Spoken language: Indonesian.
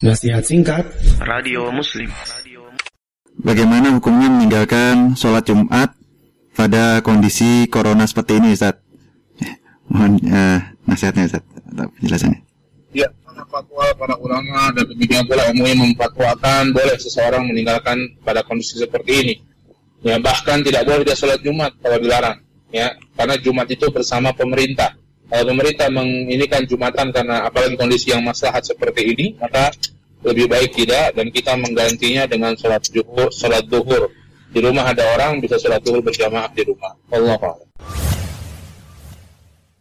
Nasihat singkat Radio Muslim Bagaimana hukumnya meninggalkan sholat Jumat pada kondisi corona seperti ini Ustaz? Eh, mohon uh, nasihatnya Ustaz, atau penjelasannya. Ya, fatwa para ulama dan demikian pula MUI memfatwakan boleh seseorang meninggalkan pada kondisi seperti ini. Ya, bahkan tidak boleh dia sholat Jumat kalau dilarang. Ya, karena Jumat itu bersama pemerintah. Kalau pemerintah menginikan Jumatan karena apalagi kondisi yang maslahat seperti ini, maka lebih baik tidak dan kita menggantinya dengan sholat duhur, sholat duhur. Di rumah ada orang bisa sholat duhur berjamaah di rumah. Allah